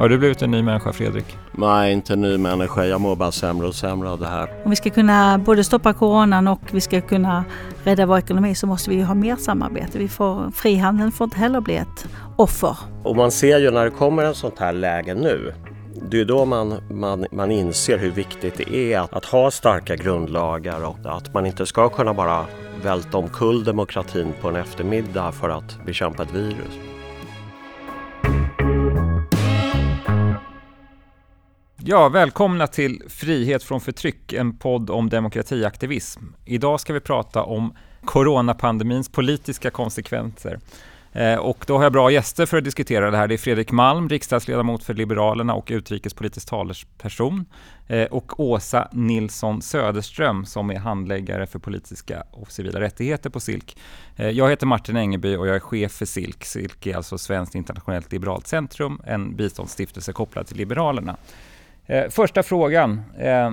Har du blivit en ny människa Fredrik? Nej, inte en ny människa. Jag mår bara sämre och sämre av det här. Om vi ska kunna både stoppa coronan och vi ska kunna rädda vår ekonomi så måste vi ha mer samarbete. Vi får, frihandeln får inte heller bli ett offer. Och man ser ju när det kommer en sånt här läge nu det är då man, man, man inser hur viktigt det är att, att ha starka grundlagar och att man inte ska kunna bara välta omkull demokratin på en eftermiddag för att bekämpa ett virus. Ja, välkomna till Frihet från förtryck, en podd om demokratiaktivism. Idag ska vi prata om coronapandemins politiska konsekvenser. Eh, och då har jag bra gäster för att diskutera det här. Det är Fredrik Malm, riksdagsledamot för Liberalerna och utrikespolitisk talesperson. Eh, och Åsa Nilsson Söderström som är handläggare för politiska och civila rättigheter på SILK. Eh, jag heter Martin Engeby och jag är chef för SILK. SILK är alltså Svenskt internationellt liberalt centrum, en biståndsstiftelse kopplad till Liberalerna. Eh, första frågan. Eh,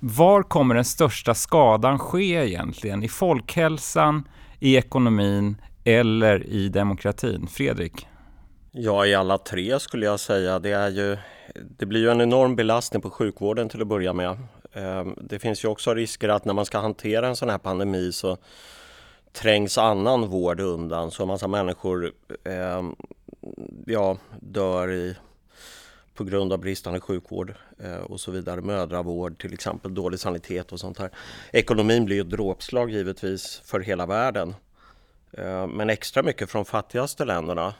var kommer den största skadan ske egentligen? I folkhälsan, i ekonomin eller i demokratin? Fredrik? Ja, i alla tre skulle jag säga. Det, är ju, det blir ju en enorm belastning på sjukvården till att börja med. Ehm, det finns ju också risker att när man ska hantera en sån här pandemi så trängs annan vård undan så en massa människor eh, ja, dör i, på grund av bristande sjukvård eh, och så vidare. Mödravård till exempel, dålig sanitet och sånt här. Ekonomin blir ett dråpslag givetvis för hela världen. Eh, men extra mycket från fattigaste länderna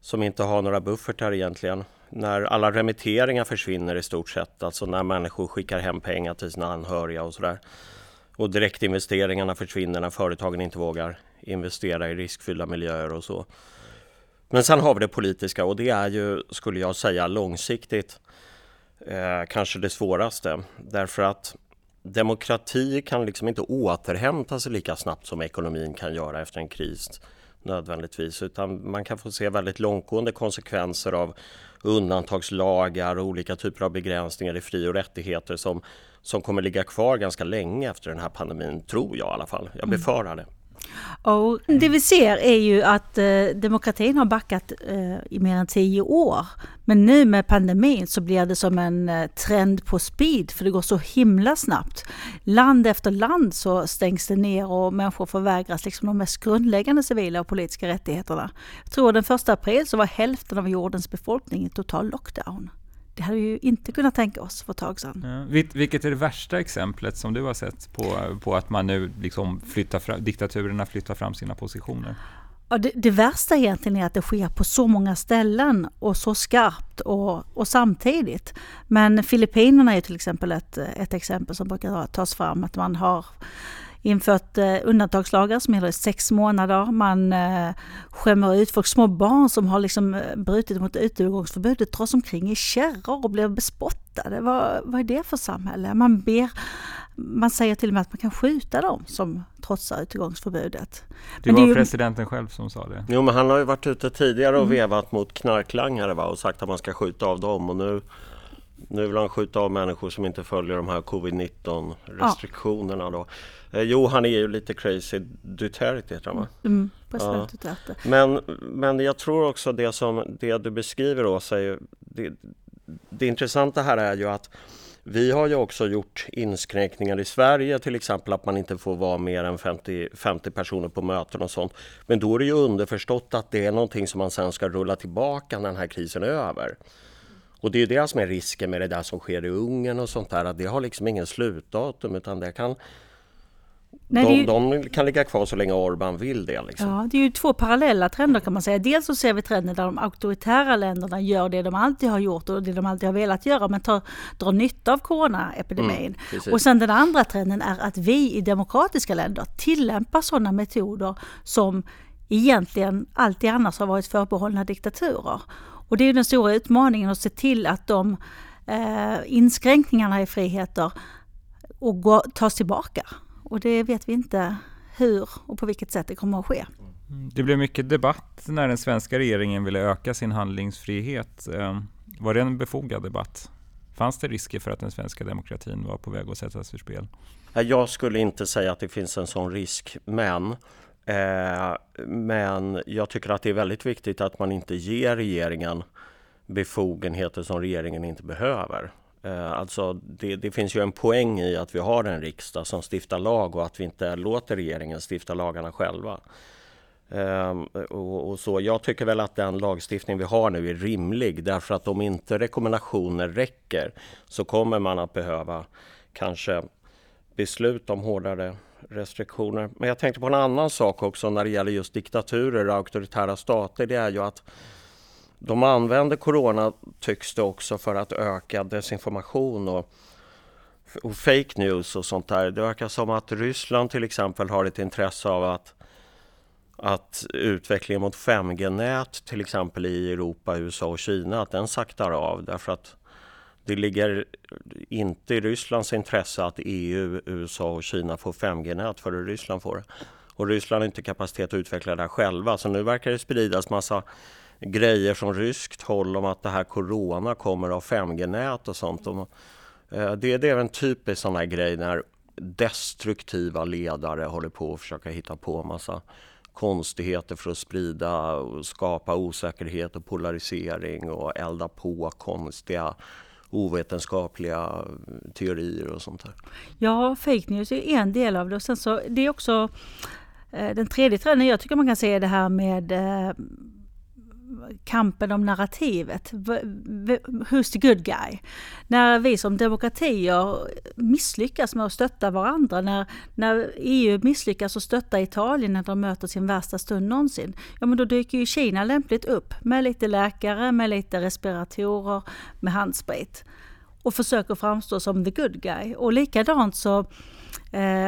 som inte har några buffertar egentligen. När alla remitteringar försvinner i stort sett, alltså när människor skickar hem pengar till sina anhöriga och sådär. Och direktinvesteringarna försvinner när företagen inte vågar investera i riskfyllda miljöer och så. Men sen har vi det politiska och det är ju, skulle jag säga, långsiktigt eh, kanske det svåraste. Därför att demokrati kan liksom inte återhämta sig lika snabbt som ekonomin kan göra efter en kris nödvändigtvis utan man kan få se väldigt långtgående konsekvenser av undantagslagar och olika typer av begränsningar i fri och rättigheter som, som kommer ligga kvar ganska länge efter den här pandemin, tror jag i alla fall. Jag befarar det. Och det vi ser är ju att eh, demokratin har backat eh, i mer än tio år. Men nu med pandemin så blir det som en eh, trend på speed för det går så himla snabbt. Land efter land så stängs det ner och människor förvägras liksom de mest grundläggande civila och politiska rättigheterna. Jag tror den första april så var hälften av jordens befolkning i total lockdown. Det hade vi ju inte kunnat tänka oss för ett tag sedan. Ja, vilket är det värsta exemplet som du har sett på, på att man nu liksom flyttar fram, diktaturerna flyttar fram sina positioner? Ja, det, det, värsta egentligen är att det sker på så många ställen och så skarpt och, och samtidigt. Men Filippinerna är till exempel ett, ett exempel som brukar tas fram, att man har infört eh, undantagslagar som gäller i sex månader. Man eh, skämmer ut folk, små barn som har liksom eh, brutit mot utegångsförbudet dras omkring i kärror och blir bespottade. Vad, vad är det för samhälle? Man ber man säger till och med att man kan skjuta dem som trotsar utegångsförbudet. Det men var det ju... presidenten själv som sa det. Jo men han har ju varit ute tidigare och mm. vevat mot knarklangare va? och sagt att man ska skjuta av dem och nu nu vill han skjuta av människor som inte följer de här covid-19 restriktionerna ja. då. Eh, jo, han är ju lite crazy. Duterte heter han va? Mm, president ja. Duterte. Men, men jag tror också det som det du beskriver Åsa, är, det, det intressanta här är ju att vi har ju också gjort inskränkningar i Sverige, till exempel att man inte får vara mer än 50, 50 personer på möten och sånt. Men då är det ju underförstått att det är någonting som man sen ska rulla tillbaka när den här krisen är över. Och det är det som är risken med det där som sker i Ungern och sånt där, att det har liksom ingen slutdatum utan det kan Nej, de, ju... de, kan ligga kvar så länge Orban vill det. Liksom. Ja, det är ju två parallella trender kan man säga. Dels så ser vi trenden där de auktoritära länderna gör det de alltid har gjort och det de alltid har velat göra, men tar, drar nytta av coronaepidemin. Mm, och sen den andra trenden är att vi i demokratiska länder tillämpar sådana metoder som egentligen alltid annars har varit förbehållna diktaturer. Och det är den stora utmaningen att se till att de eh, inskränkningarna i friheter och gå, tas tillbaka. Och det vet vi inte hur och på vilket sätt det kommer att ske. Mm, det blev mycket debatt när den svenska regeringen ville öka sin handlingsfrihet. Eh, var det en befogad debatt? Fanns det risker för att den svenska demokratin var på väg att sättas ur spel? Jag skulle inte säga att det finns en sån risk, men Eh, men jag tycker att det är väldigt viktigt att man inte ger regeringen befogenheter som regeringen inte behöver. Eh, alltså det, det, finns ju en poäng i att vi har en riksdag som stiftar lag och att vi inte låter regeringen stifta lagarna själva. Ehm, och, och, så. Jag tycker väl att den lagstiftning vi har nu är rimlig därför att om inte rekommendationer räcker så kommer man att behöva kanske beslut om hårdare restriktioner. Men jag tänkte på en annan sak också när det gäller just diktaturer och auktoritära stater. Det är ju att de använder corona, tycks det också, för att öka desinformation och, och fake news och sånt där. Det verkar som att Ryssland till exempel har ett intresse av att att utvecklingen mot 5G-nät till exempel i Europa, USA och Kina, att den saktar av därför att det ligger inte i Rysslands intresse att EU, USA och Kina får 5G-nät före Ryssland får det. Och Ryssland har inte kapacitet att utveckla det här själva. Så nu verkar det spridas massa grejer från ryskt håll om att det här corona kommer av 5G-nät och sånt. Eh, det, det är en typisk sån här grej när destruktiva ledare håller på att försöka hitta på massa konstigheter för att sprida och skapa osäkerhet och polarisering och elda på konstiga ovetenskapliga teorier och sånt där. Ja, fake news är en del av det och sen så det är också eh, den tredje trenden jag tycker man kan se är det här med eh, kampen om narrativet. Who's the good guy? När vi som demokratier misslyckas med att stötta varandra, när, när EU misslyckas att stötta Italien när de möter sin värsta stund någonsin, ja men då dyker ju Kina lämpligt upp med lite läkare, med lite respiratorer, med handsprit och försöker framstå som the good guy. Och likadant så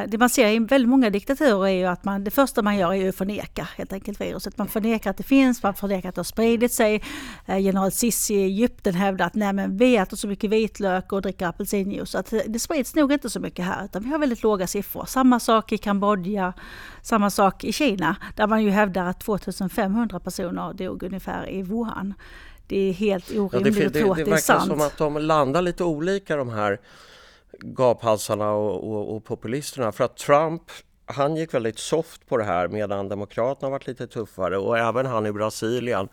det man ser i väldigt många diktaturer är ju att man, det första man gör är att förneka helt enkelt viruset. Man förnekar att det finns, man förnekar att det har spridit sig. Eh, general Sissi i Egypten hävdar att nej men vi äter så mycket vitlök och dricker apelsinjuice att det sprids nog inte så mycket här utan vi har väldigt låga siffror. Samma sak i Kambodja, samma sak i Kina där man ju hävdar att 2500 personer dog ungefär i Wuhan. Det är helt orimligt ja, det, att tro att det, det är sant. Det verkar som att de landar lite olika de här gaphalsarna och, och, och populisterna. För att Trump han gick väldigt soft på det här medan Demokraterna varit lite tuffare och även han i Brasilien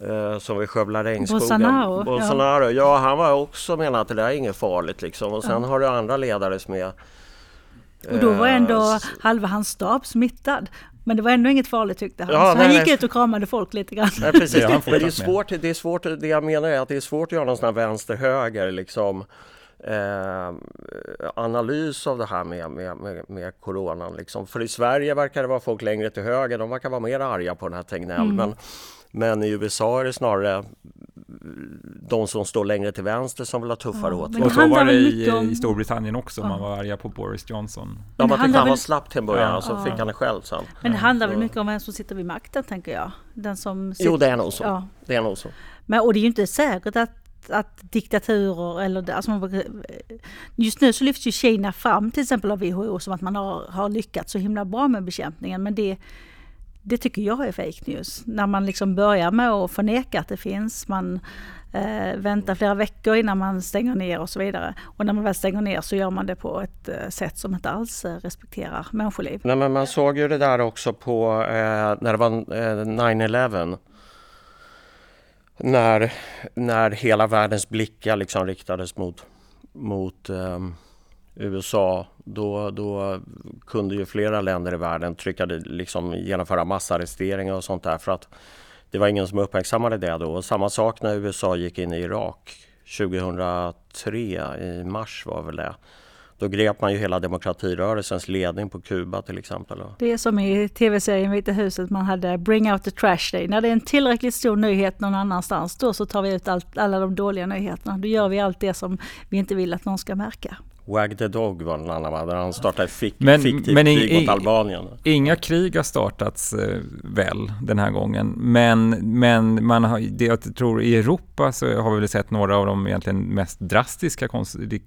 eh, som vill skövla regnskogen. Bolsonaro. Bolsonaro. Ja. ja. han var också menat att det där är inget farligt liksom. Och sen ja. har du andra ledare som är och då var ändå eh, halva hans stab smittad. Men det var ändå inget farligt tyckte han. Ja, så nej, han gick nej. ut och kramade folk lite grann. Nej, precis. Men det är, svårt, det är svårt, det jag menar är att det är svårt att göra någon sån här vänster-höger liksom eh, analys av det här med, med, med, med coronan. Liksom. För i Sverige verkar det vara folk längre till höger, de verkar vara mer arga på den här Tegnell. Mm. Men, men i USA är det snarare de som står längre till vänster som vill ha tuffare ja, åtgärder. Och så var det i, om... i Storbritannien också, ja. man var arga på Boris Johnson. Ja, man tyckte han var slapp till en början ja. och så fick han det själv sen. Men det handlar väl mycket om vem som sitter vid makten, tänker jag. Den som sitter... Jo, det är nog så. Ja. Det är nog så. Men, och det är ju inte säkert att att diktaturer eller alltså just nu så lyfts ju Kina fram till exempel av WHO som att man har, har lyckats så himla bra med bekämpningen men det, det tycker jag är fake news. När man liksom börjar med att förneka att det finns, man eh, väntar flera veckor innan man stänger ner och så vidare. Och när man väl stänger ner så gör man det på ett eh, sätt som inte alls eh, respekterar människoliv. Nej, men man såg ju det där också på eh, när det var eh, 9-11 när, när hela världens blickar liksom riktades mot, mot um, USA då, då kunde ju flera länder i världen trycka, liksom, genomföra massarresteringar och sånt där för att det var ingen som uppmärksammade det då. Och samma sak när USA gick in i Irak 2003 i mars var väl det. Då grep man ju hela demokratirörelsens ledning på Kuba till exempel. Det är som i tv-serien Vita huset, man hade Bring out the trash day. När det är en tillräckligt stor nyhet någon annanstans, då så tar vi ut allt, alla de dåliga nyheterna. Då gör vi allt det som vi inte vill att någon ska märka. Wag the Dog var en annan, där han startade fik men, fiktivt men krig mot Albanien. Inga krig har startats eh, väl den här gången, men, men man har, det jag tror i Europa så har vi väl sett några av de egentligen mest drastiska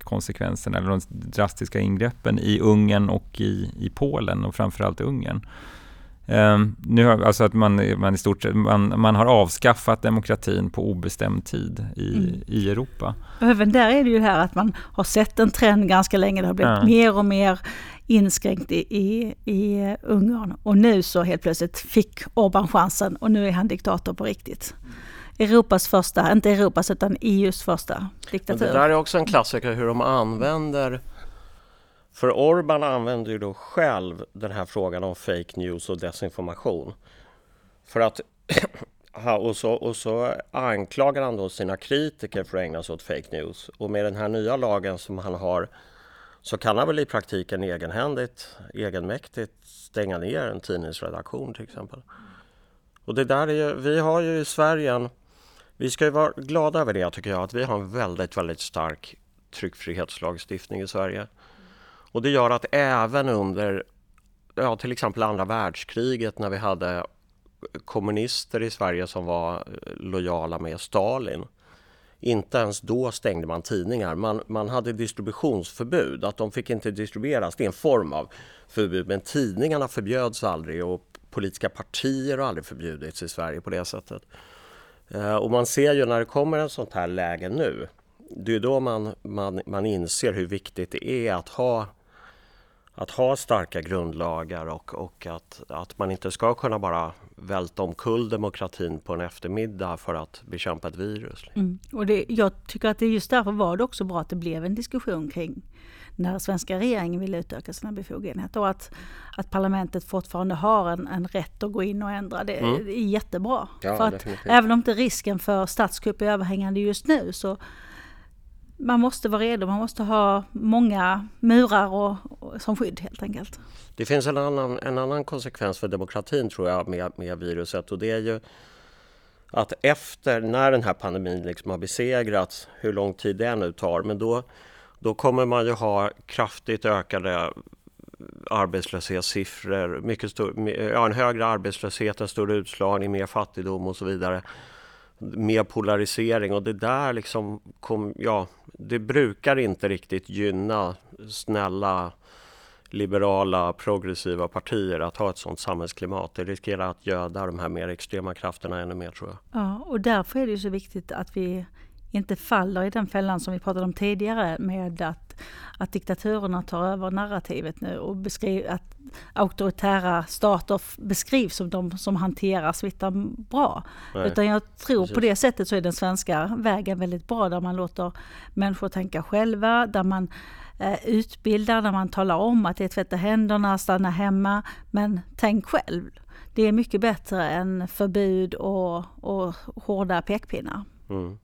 konsekvenserna, eller de drastiska ingreppen i Ungern och i, i Polen och framförallt Ungern. Um, nu har, alltså att man, man, i stort sett, man, man har avskaffat demokratin på obestämd tid i, mm. i Europa. Och även där är det ju här att man har sett en trend ganska länge. Det har blivit ja. mer och mer inskränkt i, i, i Ungern. Och nu så helt plötsligt fick Orbán chansen och nu är han diktator på riktigt. Europas första, inte Europas utan EUs första diktatur. det där är också en klassiker hur de använder för Orban använder ju då själv den här frågan om fake news och desinformation. För att och så, och så anklagar han då sina kritiker för att ägna sig åt fake news. Och med den här nya lagen som han har så kan han väl i praktiken egenhändigt, egenmäktigt stänga ner en tidningsredaktion till exempel. Och det där är ju, vi har ju i Sverige en, vi ska ju vara glada över det tycker jag, att vi har en väldigt, väldigt stark tryckfrihetslagstiftning i Sverige. Och det gör att även under ja, till exempel andra världskriget när vi hade kommunister i Sverige som var eh, lojala med Stalin. Inte ens då stängde man tidningar. Man, man hade distributionsförbud, att de fick inte distribueras. Det är en form av förbud, men tidningarna förbjöds aldrig och politiska partier har aldrig förbjudits i Sverige på det sättet. Eh, och man ser ju när det kommer en sånt här läge nu, det är då man, man, man inser hur viktigt det är att ha att ha starka grundlagar och, och att, att man inte ska kunna bara välta omkull demokratin på en eftermiddag för att bekämpa ett virus. Mm. Och det, jag tycker att det just därför var det också bra att det blev en diskussion kring när svenska regeringen vill utöka sina befogenheter och att, att parlamentet fortfarande har en, en rätt att gå in och ändra. Det, mm. det är jättebra. Ja, för att även om inte risken för statskupp är överhängande just nu så man måste vara redo, man måste ha många murar och, och, som skydd helt enkelt. Det finns en annan, en annan konsekvens för demokratin tror jag med, med viruset och det är ju att efter, när den här pandemin liksom har besegrats, hur lång tid det nu tar, men då, då kommer man ju ha kraftigt ökade arbetslöshetssiffror, mycket stor, ja, en högre arbetslöshet, en större utslagning, mer fattigdom och så vidare. Mer polarisering och det där liksom kom, ja, det brukar inte riktigt gynna snälla liberala, progressiva partier att ha ett sådant samhällsklimat. Det riskerar att göda de här mer extrema krafterna ännu mer tror jag. Ja, och därför är det så viktigt att vi inte faller i den fällan som vi pratade om tidigare med att, att diktaturerna tar över narrativet nu och beskriv, att auktoritära stater beskrivs som de som hanterar smittan bra. Nej. Utan jag tror Precis. på det sättet så är den svenska vägen väldigt bra där man låter människor tänka själva, där man eh, utbildar, där man talar om att det är tvätta händerna, stanna hemma, men tänk själv. Det är mycket bättre än förbud och, och hårda pekpinnar. Mm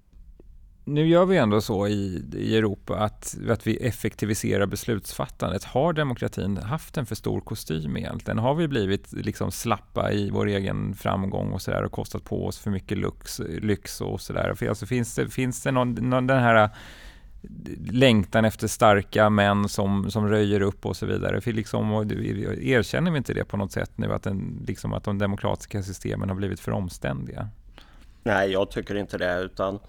nu gör vi ändå så i, i Europa att, att vi effektiviserar beslutsfattandet. Har demokratin haft en för stor kostym egentligen? Har vi blivit liksom slappa i vår egen framgång och, så där, och kostat på oss för mycket lyx, lyx och sådär? Alltså finns det, finns det någon, någon, den här eh, längtan efter starka män som, som röjer upp och så vidare. För liksom, erkänner vi inte det på något sätt nu, att, den, liksom, att de demokratiska systemen har blivit för omständiga? Nej, jag tycker inte det. utan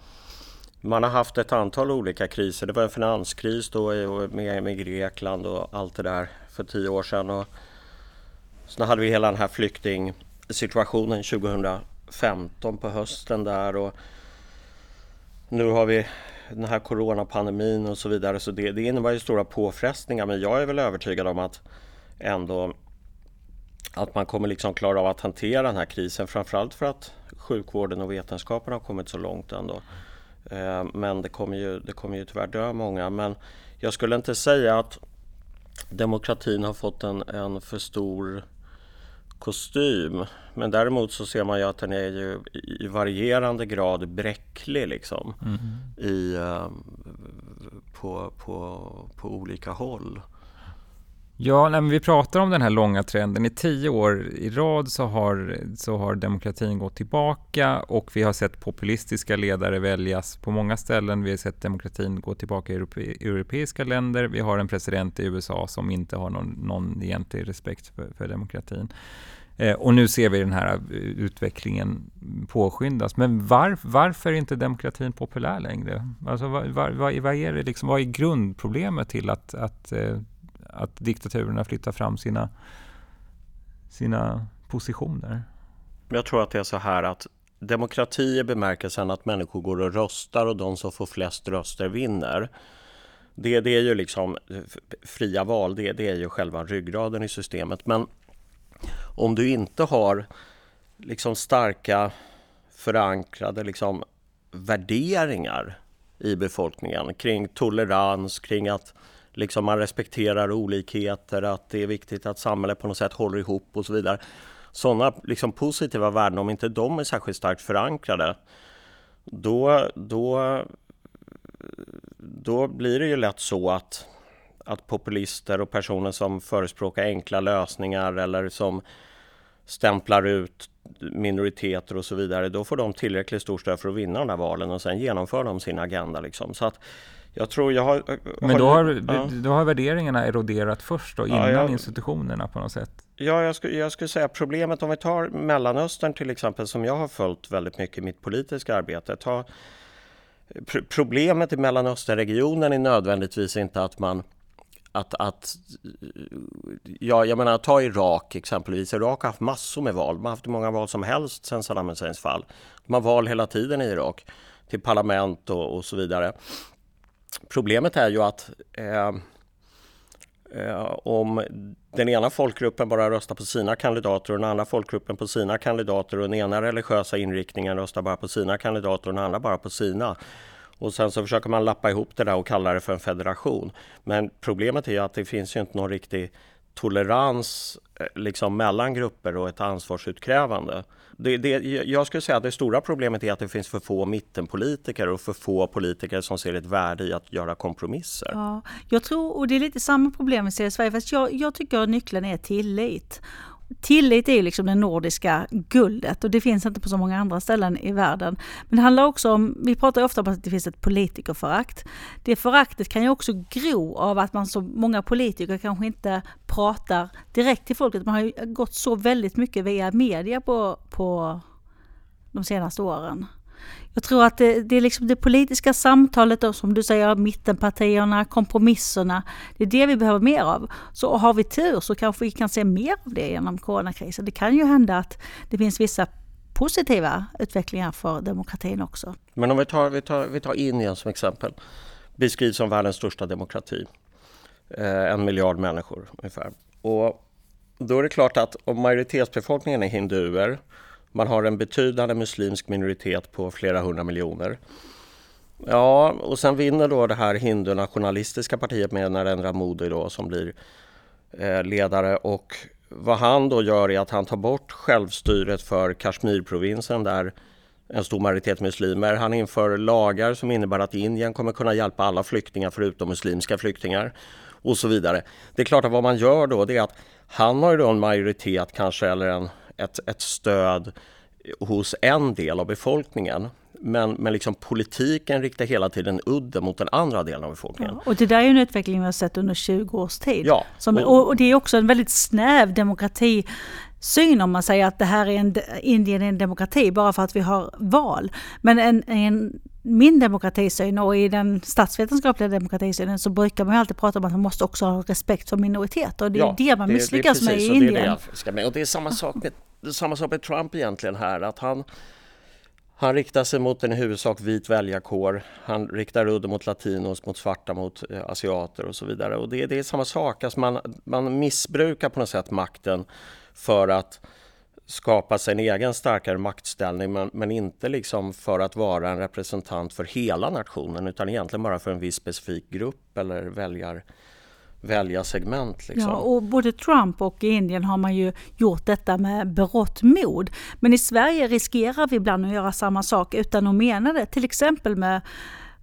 man har haft ett antal olika kriser. Det var en finanskris då med, med Grekland och allt det där för tio år sedan. Och sen hade vi hela den här flyktingsituationen 2015 på hösten där. Och nu har vi den här coronapandemin och så vidare. Så det, det innebär ju stora påfrestningar. Men jag är väl övertygad om att ändå att man kommer liksom klara av att hantera den här krisen. Framförallt för att sjukvården och vetenskapen har kommit så långt ändå. Eh, men det kommer, ju, det kommer ju tyvärr dö många. Men jag skulle inte säga att demokratin har fått en, en för stor kostym. Men däremot så ser man ju att den är ju i varierande grad bräcklig liksom. Mm. I, eh, på, på, på olika håll. Ja, nej, vi pratar om den här långa trenden. I tio år i rad så har, så har demokratin gått tillbaka och vi har sett populistiska ledare väljas på många ställen. Vi har sett demokratin gå tillbaka i europe, europeiska länder. Vi har en president i USA som inte har någon, någon egentlig respekt för, för demokratin. Eh, och nu ser vi den här eh, utvecklingen påskyndas. Men var, varför är inte demokratin populär längre? Alltså, vad, var, vad, är det liksom, vad är grundproblemet till att, att eh, att diktaturerna flyttar fram sina, sina positioner? Jag tror att det är så här att demokrati är bemärkelsen att människor går och röstar och de som får flest röster vinner. Det, det är ju liksom fria val, det, det är ju själva ryggraden i systemet. Men om du inte har liksom starka förankrade liksom, värderingar i befolkningen kring tolerans, kring att liksom, man respekterar olikheter, att det är viktigt att samhället på något sätt håller ihop och så vidare. Sådana liksom, positiva värden, om inte de är särskilt starkt förankrade, då, då, då blir det ju lätt så att, att populister och personer som förespråkar enkla lösningar eller som stämplar ut minoriteter och så vidare, då får de tillräckligt stort stöd för att vinna de här valen och sen genomför de sin agenda. Liksom. Så att jag tror jag har... Men då har, ja. då har värderingarna eroderat först då, innan ja, jag, institutionerna på något sätt? Ja, jag skulle, jag skulle säga problemet om vi tar Mellanöstern till exempel, som jag har följt väldigt mycket i mitt politiska arbete. Ta, problemet i Mellanösternregionen är nödvändigtvis inte att man att, att ja, jag menar ta Irak exempelvis. Irak har haft massor med val. De har haft hur många val som helst sedan Saddam Husseins fall. De har val hela tiden i Irak till parlament och, och så vidare. Problemet är ju att eh, eh, om den ena folkgruppen bara röstar på sina kandidater och den andra folkgruppen på sina kandidater och den ena religiösa inriktningen röstar bara på sina kandidater och den andra bara på sina och sen så försöker man lappa ihop det där och kalla det för en federation. Men problemet är ju att det finns ju inte någon riktig tolerans eh, liksom mellan grupper och ett ansvarsutkrävande. Det, det, jag skulle säga att det stora problemet är att det finns för få mittenpolitiker och för få politiker som ser ett värde i att göra kompromisser. Ja, jag tror, och det är lite samma problem vi ser i Sverige, fast jag, jag tycker att nyckeln är tillit. Tillit är ju liksom det nordiska guldet och det finns inte på så många andra ställen i världen. Men det handlar också om, vi pratar ofta om att det finns ett politikerförakt. Det föraktet kan ju också gro av att man så många politiker kanske inte pratar direkt till folket. Man har ju gått så väldigt mycket via media på, på de senaste åren. Jag tror att det, det är liksom det politiska samtalet och som du säger, mittenpartierna, kompromisserna. Det är det vi behöver mer av. Så har vi tur så kanske vi kan se mer av det genom coronakrisen. Det kan ju hända att det finns vissa positiva utvecklingar för demokratin också. Men om vi tar, vi tar, vi tar Indien som exempel. Beskrivs som världens största demokrati. Eh, en miljard människor ungefär. Och då är det klart att om majoritetsbefolkningen är hinduer man har en betydande muslimsk minoritet på flera hundra miljoner. Ja, och sen vinner då det här hindu-nationalistiska partiet med Narendra Modi då som blir eh, ledare och vad han då gör är att han tar bort självstyret för Kashmirprovinsen där en stor majoritet muslimer. Han inför lagar som innebär att Indien kommer kunna hjälpa alla flyktingar förutom muslimska flyktingar och så vidare. Det är klart att vad man gör då det är att han har ju då en majoritet kanske eller en ett, ett stöd hos en del av befolkningen. Men, men liksom politiken riktar hela tiden udden mot den andra delen av befolkningen. Ja, och det där är en utveckling vi har sett under 20 års tid. Ja, Som, och, och det är också en väldigt snäv demokrati syn om man säger att det här är en, Indien är en demokrati bara för att vi har val. Men en, en, min demokratisyn och i den statsvetenskapliga demokratisynen så brukar man alltid prata om att man måste också ha respekt för minoriteter. Och det är ja, det man misslyckas med i Indien. Det det ska med. Och det är samma sak med, samma sak med Trump egentligen här. Att han, han riktar sig mot en i huvudsak vit väljarkår. Han riktar udden mot latinos, mot svarta, mot eh, asiater och så vidare. Och det, det är samma sak. Alltså man, man missbrukar på något sätt makten för att skapa sig en egen starkare maktställning men, men, inte liksom för att vara en representant för hela nationen utan egentligen bara för en viss specifik grupp eller väljar, väljarsegment. Liksom. Ja, och både Trump och i Indien har man ju gjort detta med berått mod. Men i Sverige riskerar vi ibland att göra samma sak utan att mena det. Till exempel med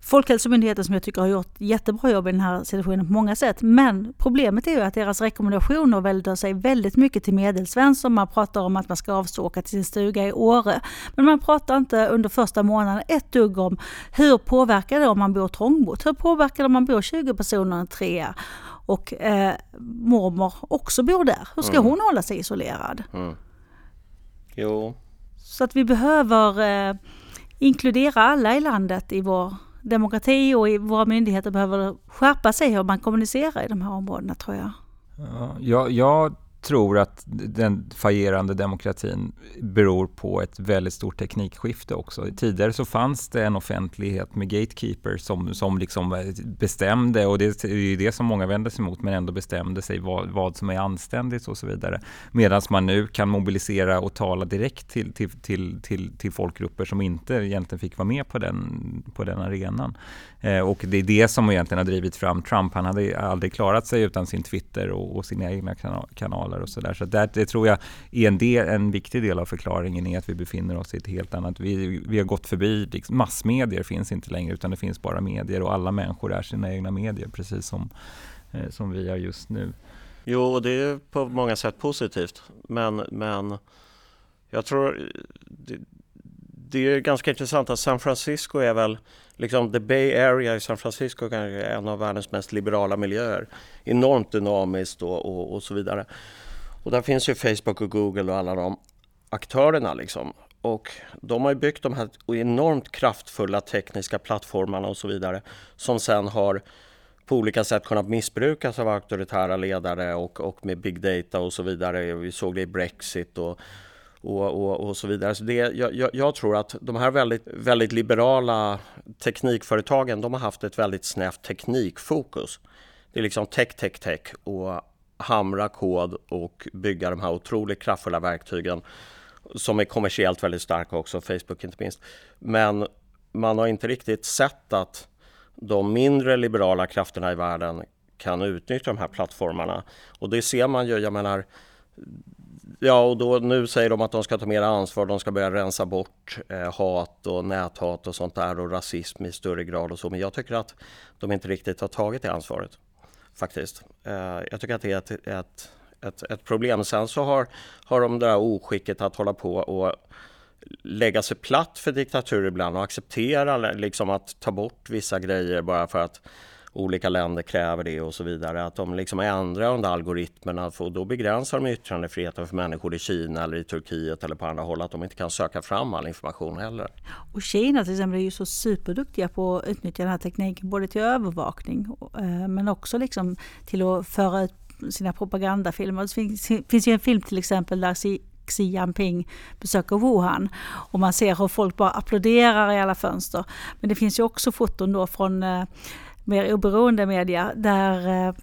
Folkhälsomyndigheten som jag tycker har gjort jättebra jobb i den här situationen på många sätt. Men problemet är ju att deras rekommendationer vänder sig väldigt mycket till medelsvensson. Man pratar om att man ska avstå åka till sin stuga i Åre. Men man pratar inte under första månaden ett dugg om hur påverkar det om man bor trångbott? Hur påverkar det om man bor 20 personer i en trea? Och eh, mormor också bor där. Hur ska mm. hon hålla sig isolerad? Mm. Jo. Så att vi behöver eh, inkludera alla i landet i vår demokrati och i våra myndigheter behöver skärpa sig hur man kommunicerar i de här områdena tror jag. Ja, jag, tror att den fagerande demokratin beror på ett väldigt stort teknikskifte också. Tidigare så fanns det en offentlighet med gatekeepers som, som liksom eh, bestämde och det är ju det som många vänder sig mot men ändå bestämde sig vad, vad som är anständigt och så vidare. Medan man nu kan mobilisera och tala direkt till, till, till, till, till folkgrupper som inte egentligen fick vara med på den, på den arenan. Eh, och det är det som egentligen har drivit fram Trump. Han hade aldrig klarat sig utan sin Twitter och, och sina egna kanaler och sådär. Så där, det tror jag är en, del, en viktig del av förklaringen är att vi befinner oss i ett helt annat... Vi, vi har gått förbi, liksom, massmedier finns inte längre utan det finns bara medier och alla människor är sina egna medier precis som, eh, som vi är just nu. Jo, och det är på många sätt positivt. Men, men jag tror det, det är ganska intressant att San Francisco är väl liksom the Bay Area i San Francisco är en av världens mest liberala miljöer. Enormt dynamiskt och, och, och, så vidare. Och där finns ju Facebook och Google och alla de aktörerna liksom. Och de har ju byggt de här enormt kraftfulla tekniska plattformarna och så vidare som sen har på olika sätt kunnat missbrukas av auktoritära ledare och, och med big data och så vidare. Vi såg det i Brexit och och, och, och så vidare. Så det, jag, jag, tror att de här väldigt, väldigt liberala teknikföretagen de har haft ett väldigt snävt teknikfokus. Det är liksom tech, tech, tech och hamra kod och bygga de här otroligt kraftfulla verktygen som är kommersiellt väldigt starka också, Facebook inte minst. Men man har inte riktigt sett att de mindre liberala krafterna i världen kan utnyttja de här plattformarna. Och det ser man ju, jag menar Ja, och då, nu säger de att de ska ta mer ansvar, de ska börja rensa bort eh, hat och näthat och sånt där och rasism i större grad och så. Men jag tycker att de inte riktigt har tagit det ansvaret faktiskt. Eh, jag tycker att det är ett, ett, ett, ett, problem. Sen så har, har de det där oskicket att hålla på och lägga sig platt för diktatur ibland och acceptera liksom att ta bort vissa grejer bara för att olika länder kräver det och så vidare. Att de liksom ändrar de där algoritmerna och då begränsar de yttrandefriheten för människor i Kina eller i Turkiet eller på andra håll. Att de inte kan söka fram all information heller. Och Kina till exempel är ju så superduktiga på att utnyttja den här tekniken både till övervakning eh, men också liksom till att föra ut sina propagandafilmer. Det finns, finns ju en film till exempel där Xi Jinping besöker Wuhan. Och man ser hur folk bara applåderar i alla fönster. Men det finns ju också foton då från eh, mer oberoende media där eh,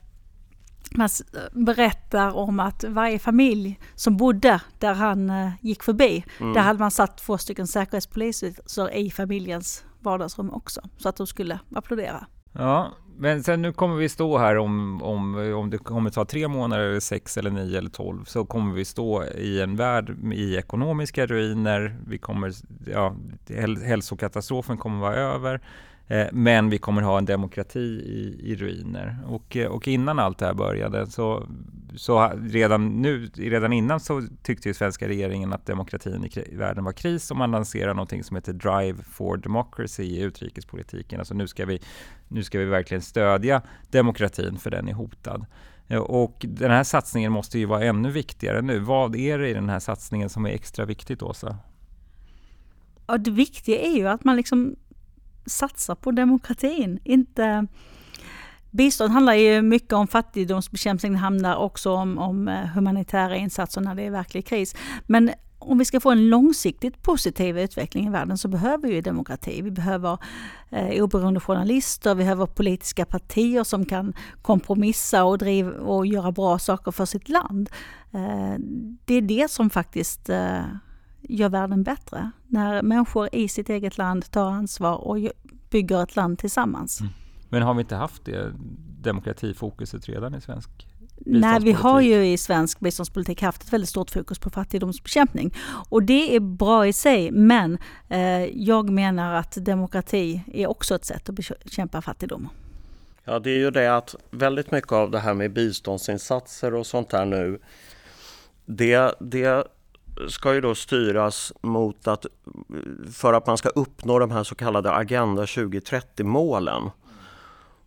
man berättar om att varje familj som bodde där han eh, gick förbi, mm. där hade man satt två stycken säkerhetspoliser i familjens vardagsrum också, så att de skulle applådera. Ja, men sen nu kommer vi stå här om, om, om det kommer ta tre månader, eller sex, eller nio eller tolv, så kommer vi stå i en värld i ekonomiska ruiner. Vi kommer, ja, hälsokatastrofen kommer vara över. Eh, men vi kommer ha en demokrati i, i ruiner. Och, eh, och innan allt det här började så, så redan nu, redan innan så tyckte ju svenska regeringen att demokratin i världen var kris och man lanserar någonting som heter Drive for Democracy i utrikespolitiken. Alltså nu ska vi, nu ska vi verkligen stödja demokratin för den är hotad. Eh, och den här satsningen måste ju vara ännu viktigare nu. Vad är det i den här satsningen som är extra viktigt, Åsa? Ja, det viktiga är ju att man liksom satsa på demokratin. Inte... Bistånd handlar ju mycket om fattigdomsbekämpning, det handlar också om, om eh, humanitära insatser när det är verklig kris. Men om vi ska få en långsiktigt positiv utveckling i världen så behöver vi demokrati. Vi behöver eh, oberoende journalister, vi behöver politiska partier som kan kompromissa och, driva, och göra bra saker för sitt land. Eh, det är det som faktiskt eh, gör världen bättre. När människor i sitt eget land tar ansvar och bygger ett land tillsammans. Mm. Men har vi inte haft det demokratifokuset redan i svensk Nej, vi har ju i svensk biståndspolitik haft ett väldigt stort fokus på fattigdomsbekämpning. Och det är bra i sig, men eh, jag menar att demokrati är också ett sätt att bekämpa fattigdom. Ja, det är ju det att väldigt mycket av det här med biståndsinsatser och sånt där nu, det, det ska ju då styras mot att för att man ska uppnå de här så kallade Agenda 2030 målen.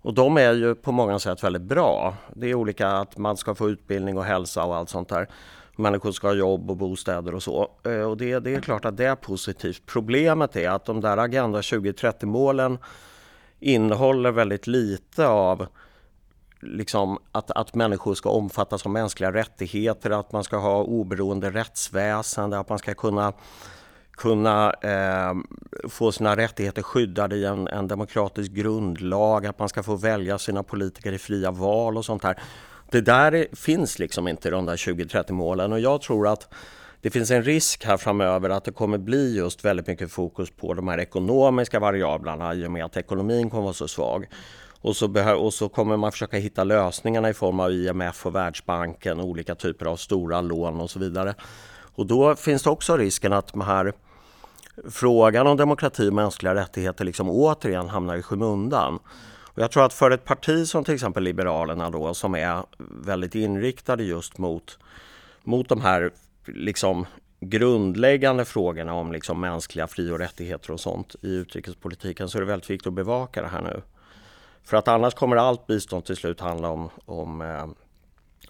Och de är ju på många sätt väldigt bra. Det är olika att man ska få utbildning och hälsa och allt sånt där. Människor ska ha jobb och bostäder och så. Eh, och det, det är klart att det är positivt. Problemet är att de där Agenda 2030 målen innehåller väldigt lite av liksom, att, att människor ska omfattas av mänskliga rättigheter, att man ska ha oberoende rättsväsende, att man ska kunna kunna eh, få sina rättigheter skyddade i en, en, demokratisk grundlag, att man ska få välja sina politiker i fria val och sånt här. Det där är, finns liksom inte i de där 2030 målen och jag tror att det finns en risk här framöver att det kommer bli just väldigt mycket fokus på de här ekonomiska variablerna i och med att ekonomin kommer vara så svag. Och så, och så kommer man försöka hitta lösningarna i form av IMF och Världsbanken, olika typer av stora lån och så vidare. Och då finns det också risken att de här frågan om demokrati och mänskliga rättigheter liksom återigen hamnar i skymundan. Och jag tror att för ett parti som till exempel Liberalerna då som är väldigt inriktade just mot, mot de här liksom grundläggande frågorna om liksom mänskliga fri och rättigheter och sånt i utrikespolitiken så är det väldigt viktigt att bevaka det här nu. För att annars kommer allt bistånd till slut handla om, om eh,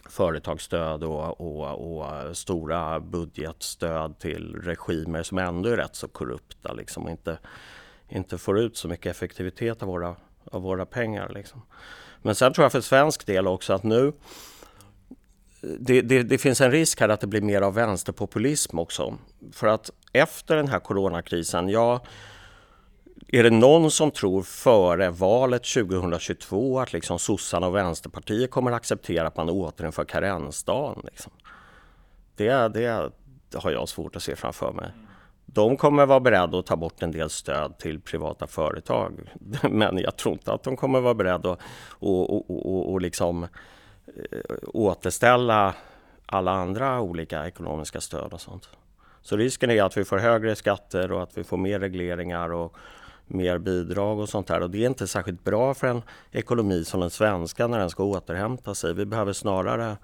företagsstöd och, och, och, stora budgetstöd till regimer som ändå är rätt så korrupta liksom, och inte, inte får ut så mycket effektivitet av våra, av våra pengar. Liksom. Men sen tror jag för svensk del också att nu det, det, det, finns en risk här att det blir mer av vänsterpopulism också. För att efter den här coronakrisen, ja, är det någon som tror före valet 2022 att liksom sossarna och Vänsterpartiet kommer att acceptera att man återinför karensdagen? Liksom? Det, det, har jag svårt att se framför mig. De kommer vara beredda att ta bort en del stöd till privata företag. Men jag tror inte att de kommer vara beredda att och, och, och, och liksom, eh, återställa alla andra olika ekonomiska stöd och sånt. Så risken är att vi får högre skatter och att vi får mer regleringar och, mer bidrag och sånt där. Och det är inte särskilt bra för en ekonomi som den svenska när den ska återhämta sig. Vi behöver snarare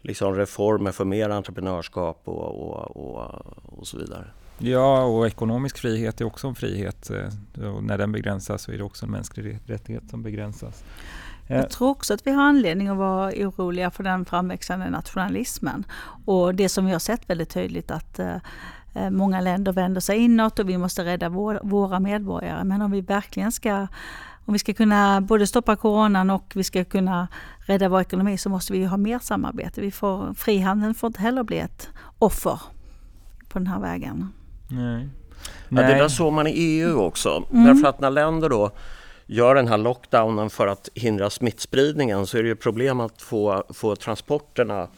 liksom reformer för mer entreprenörskap och, och, och, och så vidare. Ja, och ekonomisk frihet är också en frihet. Eh, och när den begränsas så är det också en mänsklig rättighet som begränsas. Jag eh. tror också att vi har anledning att vara oroliga för den framväxande nationalismen. Och det som vi har sett väldigt tydligt att Eh, många länder vänder sig inåt och vi måste rädda våra medborgare. Men om vi verkligen ska om vi ska kunna både stoppa coronan och vi ska kunna rädda vår ekonomi så måste vi ha mer samarbete. Vi får, frihandeln får inte heller bli ett offer på den här vägen. Nej. Ja, det där såg man i EU också. Mm. Därför att när länder då gör den här lockdownen för att hindra smittspridningen så är det ju problem att få, få transporterna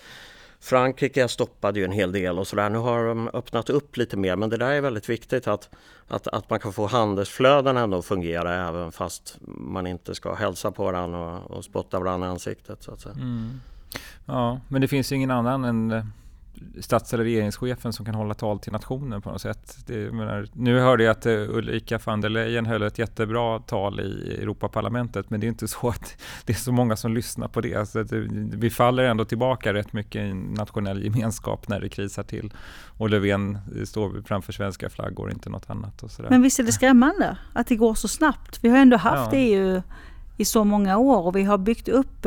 Frankrike stoppade ju en hel del och sådär. Nu har de öppnat upp lite mer men det där är väldigt viktigt att, att, att man kan få handelsflödena ändå att fungera även fast man inte ska hälsa på varandra och, och spotta varandra i ansiktet. Så att säga. Mm. Ja, men det finns ju ingen annan än eh, stats eller regeringschefen som kan hålla tal till nationen på något sätt. Det, menar, nu hörde jag att uh, Ulrika von der Leyen höll ett jättebra tal i Europaparlamentet men det är inte så att det är så många som lyssnar på det. Alltså det vi faller ändå tillbaka rätt mycket i nationell gemenskap när det krisar till och Löfven står framför svenska flaggor, inte något annat. Och Men visst är det skrämmande att det går så snabbt? Vi har ändå haft ja. EU i så många år och vi har byggt upp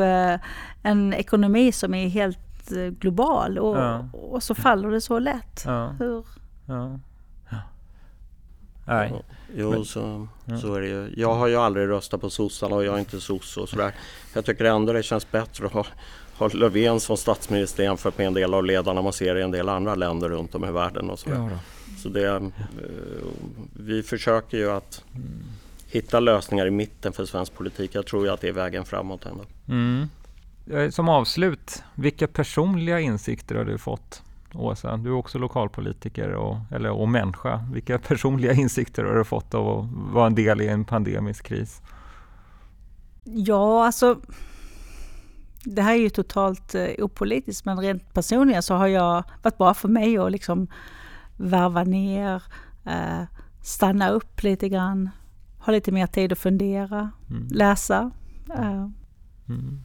en ekonomi som är helt Eh, global och, ja. och så faller det så lätt. Ja. Hur? Ja. Nej. Jo, så, så är det ju. Jag har ju aldrig röstat på sossarna och jag är inte sosse och sådär. Jag tycker ändå det känns bättre att ha, ha Löfven som statsminister jämfört med en del av ledarna man ser i en del andra länder runt om i världen och sådär. Ja, så det, eh, vi försöker ju att mm. hitta lösningar i mitten för svensk politik. Jag tror ju att det är vägen framåt ändå. Mm. Eh, som avslut, vilka personliga insikter har du fått? Åsa, du är också lokalpolitiker och, eller, och människa. Vilka personliga insikter har du fått av att vara en del i en pandemisk kris? Ja, alltså det här är ju totalt eh, opolitiskt men rent personligen så har jag varit bra för mig att liksom varva ner, eh, stanna upp lite grann, ha lite mer tid att fundera, mm. läsa. Eh. Mm.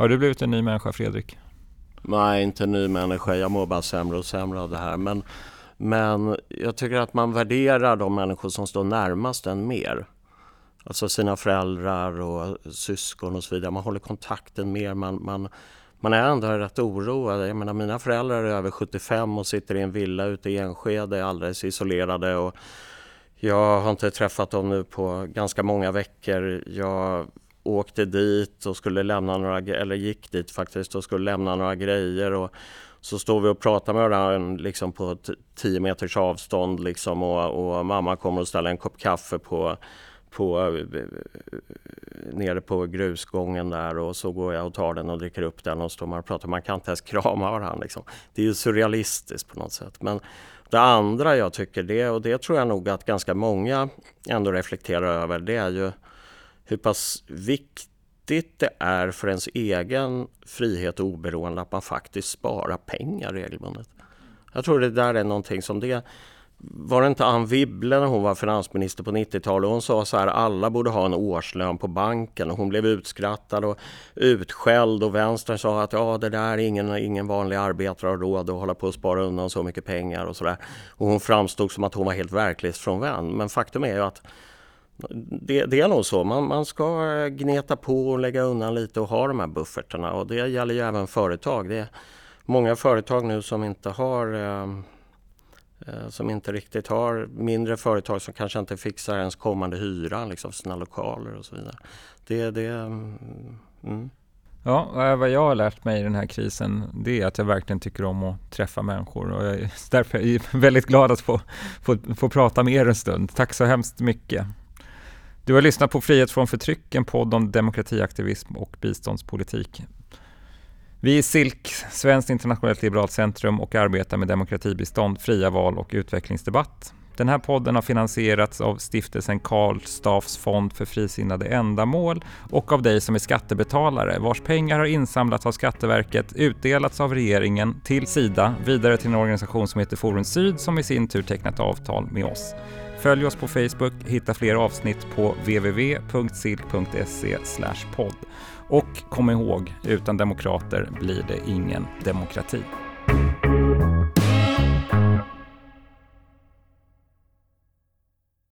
Har du blivit en ny människa Fredrik? Nej, inte en ny människa. Jag mår bara sämre och sämre av det här. Men, men jag tycker att man värderar de människor som står närmast en mer. Alltså sina föräldrar och syskon och så vidare. Man håller kontakten mer. Man, man, man är ändå rätt oroad. Jag menar, mina föräldrar är över 75 och sitter i en villa ute i Enskede alldeles isolerade. Och jag har inte träffat dem nu på ganska många veckor. Jag åkte dit och skulle lämna några, eller gick dit faktiskt och skulle lämna några grejer. Och så står vi och pratar med varandra liksom på 10 meters avstånd liksom och, och mamma kommer och ställer en kopp kaffe på på, eh, nere på grusgången där och så går jag och tar den och dricker upp den och står man och pratar. Man kan inte ens krama varandra. Liksom. Det är ju surrealistiskt på något sätt. Men det andra jag tycker, det, och det tror jag nog att ganska många ändå reflekterar över, det är ju hur pass viktigt det är för ens egen frihet och oberoende att man faktiskt sparar pengar regelbundet. Jag tror det där är någonting som det var det inte Anne Wibble när hon var finansminister på 90-talet? Hon sa så här, alla borde ha en årslön på banken och hon blev utskrattad och utskälld och vänstern sa att ja, det där är ingen, ingen vanlig arbetare har råd att hålla på och spara undan så mycket pengar och sådär. Och hon framstod som att hon var helt verklighetsfrånvänd. Men faktum är ju att det, det, är nog så. Man, man ska eh, gneta på och lägga undan lite och ha de här buffertarna och det gäller ju även företag. Det är många företag nu som inte har eh, eh som inte riktigt har mindre företag som kanske inte fixar ens kommande hyra, liksom sina lokaler och så vidare. Det, det, mm. mm. Ja, eh, vad jag har lärt mig i den här krisen det är att jag verkligen tycker om att träffa människor och jag är därför väldigt glad att få, få, få prata med er en stund. Tack så hemskt mycket. Du har lyssnat på Frihet från förtryck, en podd om demokratiaktivism och biståndspolitik. Vi är SILK, Svenskt internationellt liberalt centrum och arbetar med demokratibistånd, fria val och utvecklingsdebatt. Den här podden har finansierats av stiftelsen Karl Staffs fond för frisinnade ändamål och av dig som är skattebetalare vars pengar har insamlats av Skatteverket, utdelats av regeringen till Sida, vidare till en organisation som heter Forum Syd som i sin tur tecknat avtal med oss. Följ oss på Facebook, hitta fler avsnitt på www.silk.se podd. Och kom ihåg, utan demokrater blir det ingen demokrati.